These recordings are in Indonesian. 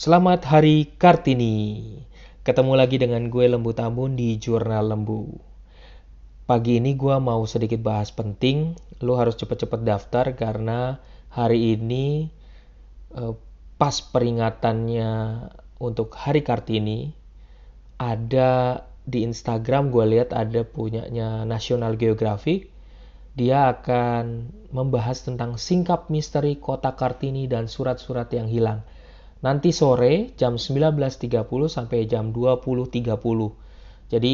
Selamat Hari Kartini. Ketemu lagi dengan gue Lembu Tambun di Jurnal Lembu. Pagi ini gue mau sedikit bahas penting. Lo harus cepet-cepet daftar karena hari ini eh, pas peringatannya untuk Hari Kartini ada di Instagram gue lihat ada punyanya National Geographic. Dia akan membahas tentang singkap misteri kota Kartini dan surat-surat yang hilang nanti sore jam 19.30 sampai jam 20.30. Jadi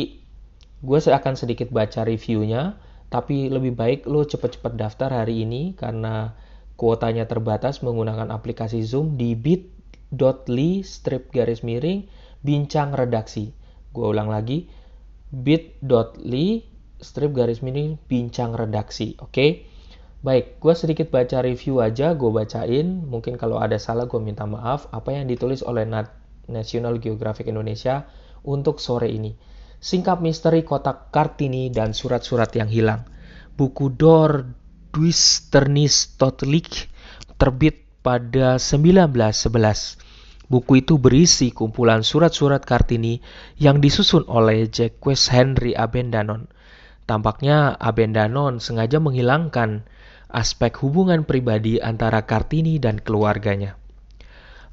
gue akan sedikit baca reviewnya, tapi lebih baik lo cepet-cepet daftar hari ini karena kuotanya terbatas menggunakan aplikasi Zoom di bit.ly strip garis miring bincang redaksi. Gue ulang lagi, bit.ly strip garis miring bincang redaksi. Oke. Okay? Baik, gue sedikit baca review aja, gue bacain. Mungkin kalau ada salah gue minta maaf. Apa yang ditulis oleh National Geographic Indonesia untuk sore ini. Singkap misteri kotak Kartini dan surat-surat yang hilang. Buku Dor Duisternis Totlik terbit pada 1911. Buku itu berisi kumpulan surat-surat Kartini yang disusun oleh Jacques Henry Abendanon. Tampaknya Abendanon sengaja menghilangkan aspek hubungan pribadi antara Kartini dan keluarganya.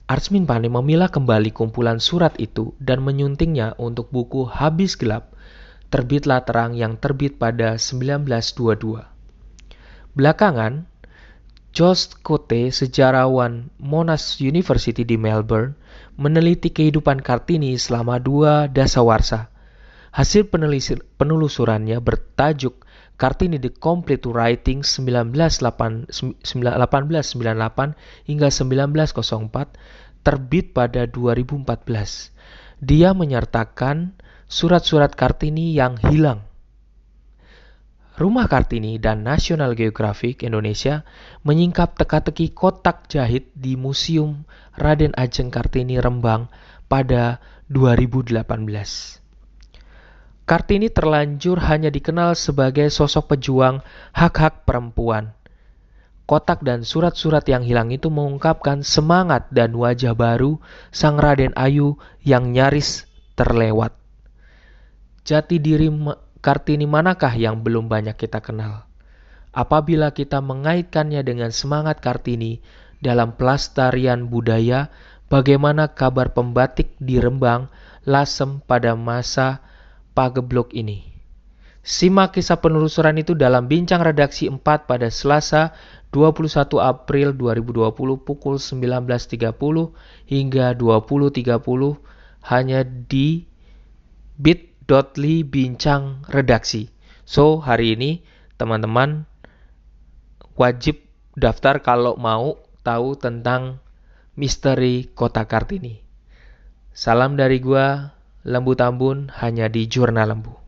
Arsmin Pane memilah kembali kumpulan surat itu dan menyuntingnya untuk buku Habis Gelap, terbitlah terang yang terbit pada 1922. Belakangan, Jost Cote, sejarawan Monash University di Melbourne, meneliti kehidupan Kartini selama dua dasawarsa. Hasil penelusurannya bertajuk Kartini The Complete Writing 1898 hingga 1904 terbit pada 2014. Dia menyertakan surat-surat Kartini yang hilang. Rumah Kartini dan National Geographic Indonesia menyingkap teka-teki kotak jahit di Museum Raden Ajeng Kartini Rembang pada 2018. Kartini terlanjur hanya dikenal sebagai sosok pejuang hak-hak perempuan. Kotak dan surat-surat yang hilang itu mengungkapkan semangat dan wajah baru sang Raden Ayu yang nyaris terlewat. Jati diri Kartini manakah yang belum banyak kita kenal? Apabila kita mengaitkannya dengan semangat Kartini dalam pelestarian budaya, bagaimana kabar pembatik di Rembang, Lasem pada masa pageblok ini. Simak kisah penelusuran itu dalam bincang redaksi 4 pada Selasa 21 April 2020 pukul 19.30 hingga 20.30 hanya di bit.ly bincang redaksi. So, hari ini teman-teman wajib daftar kalau mau tahu tentang misteri kota Kartini. Salam dari gua Lembu Tambun hanya di Jurnal Lembu.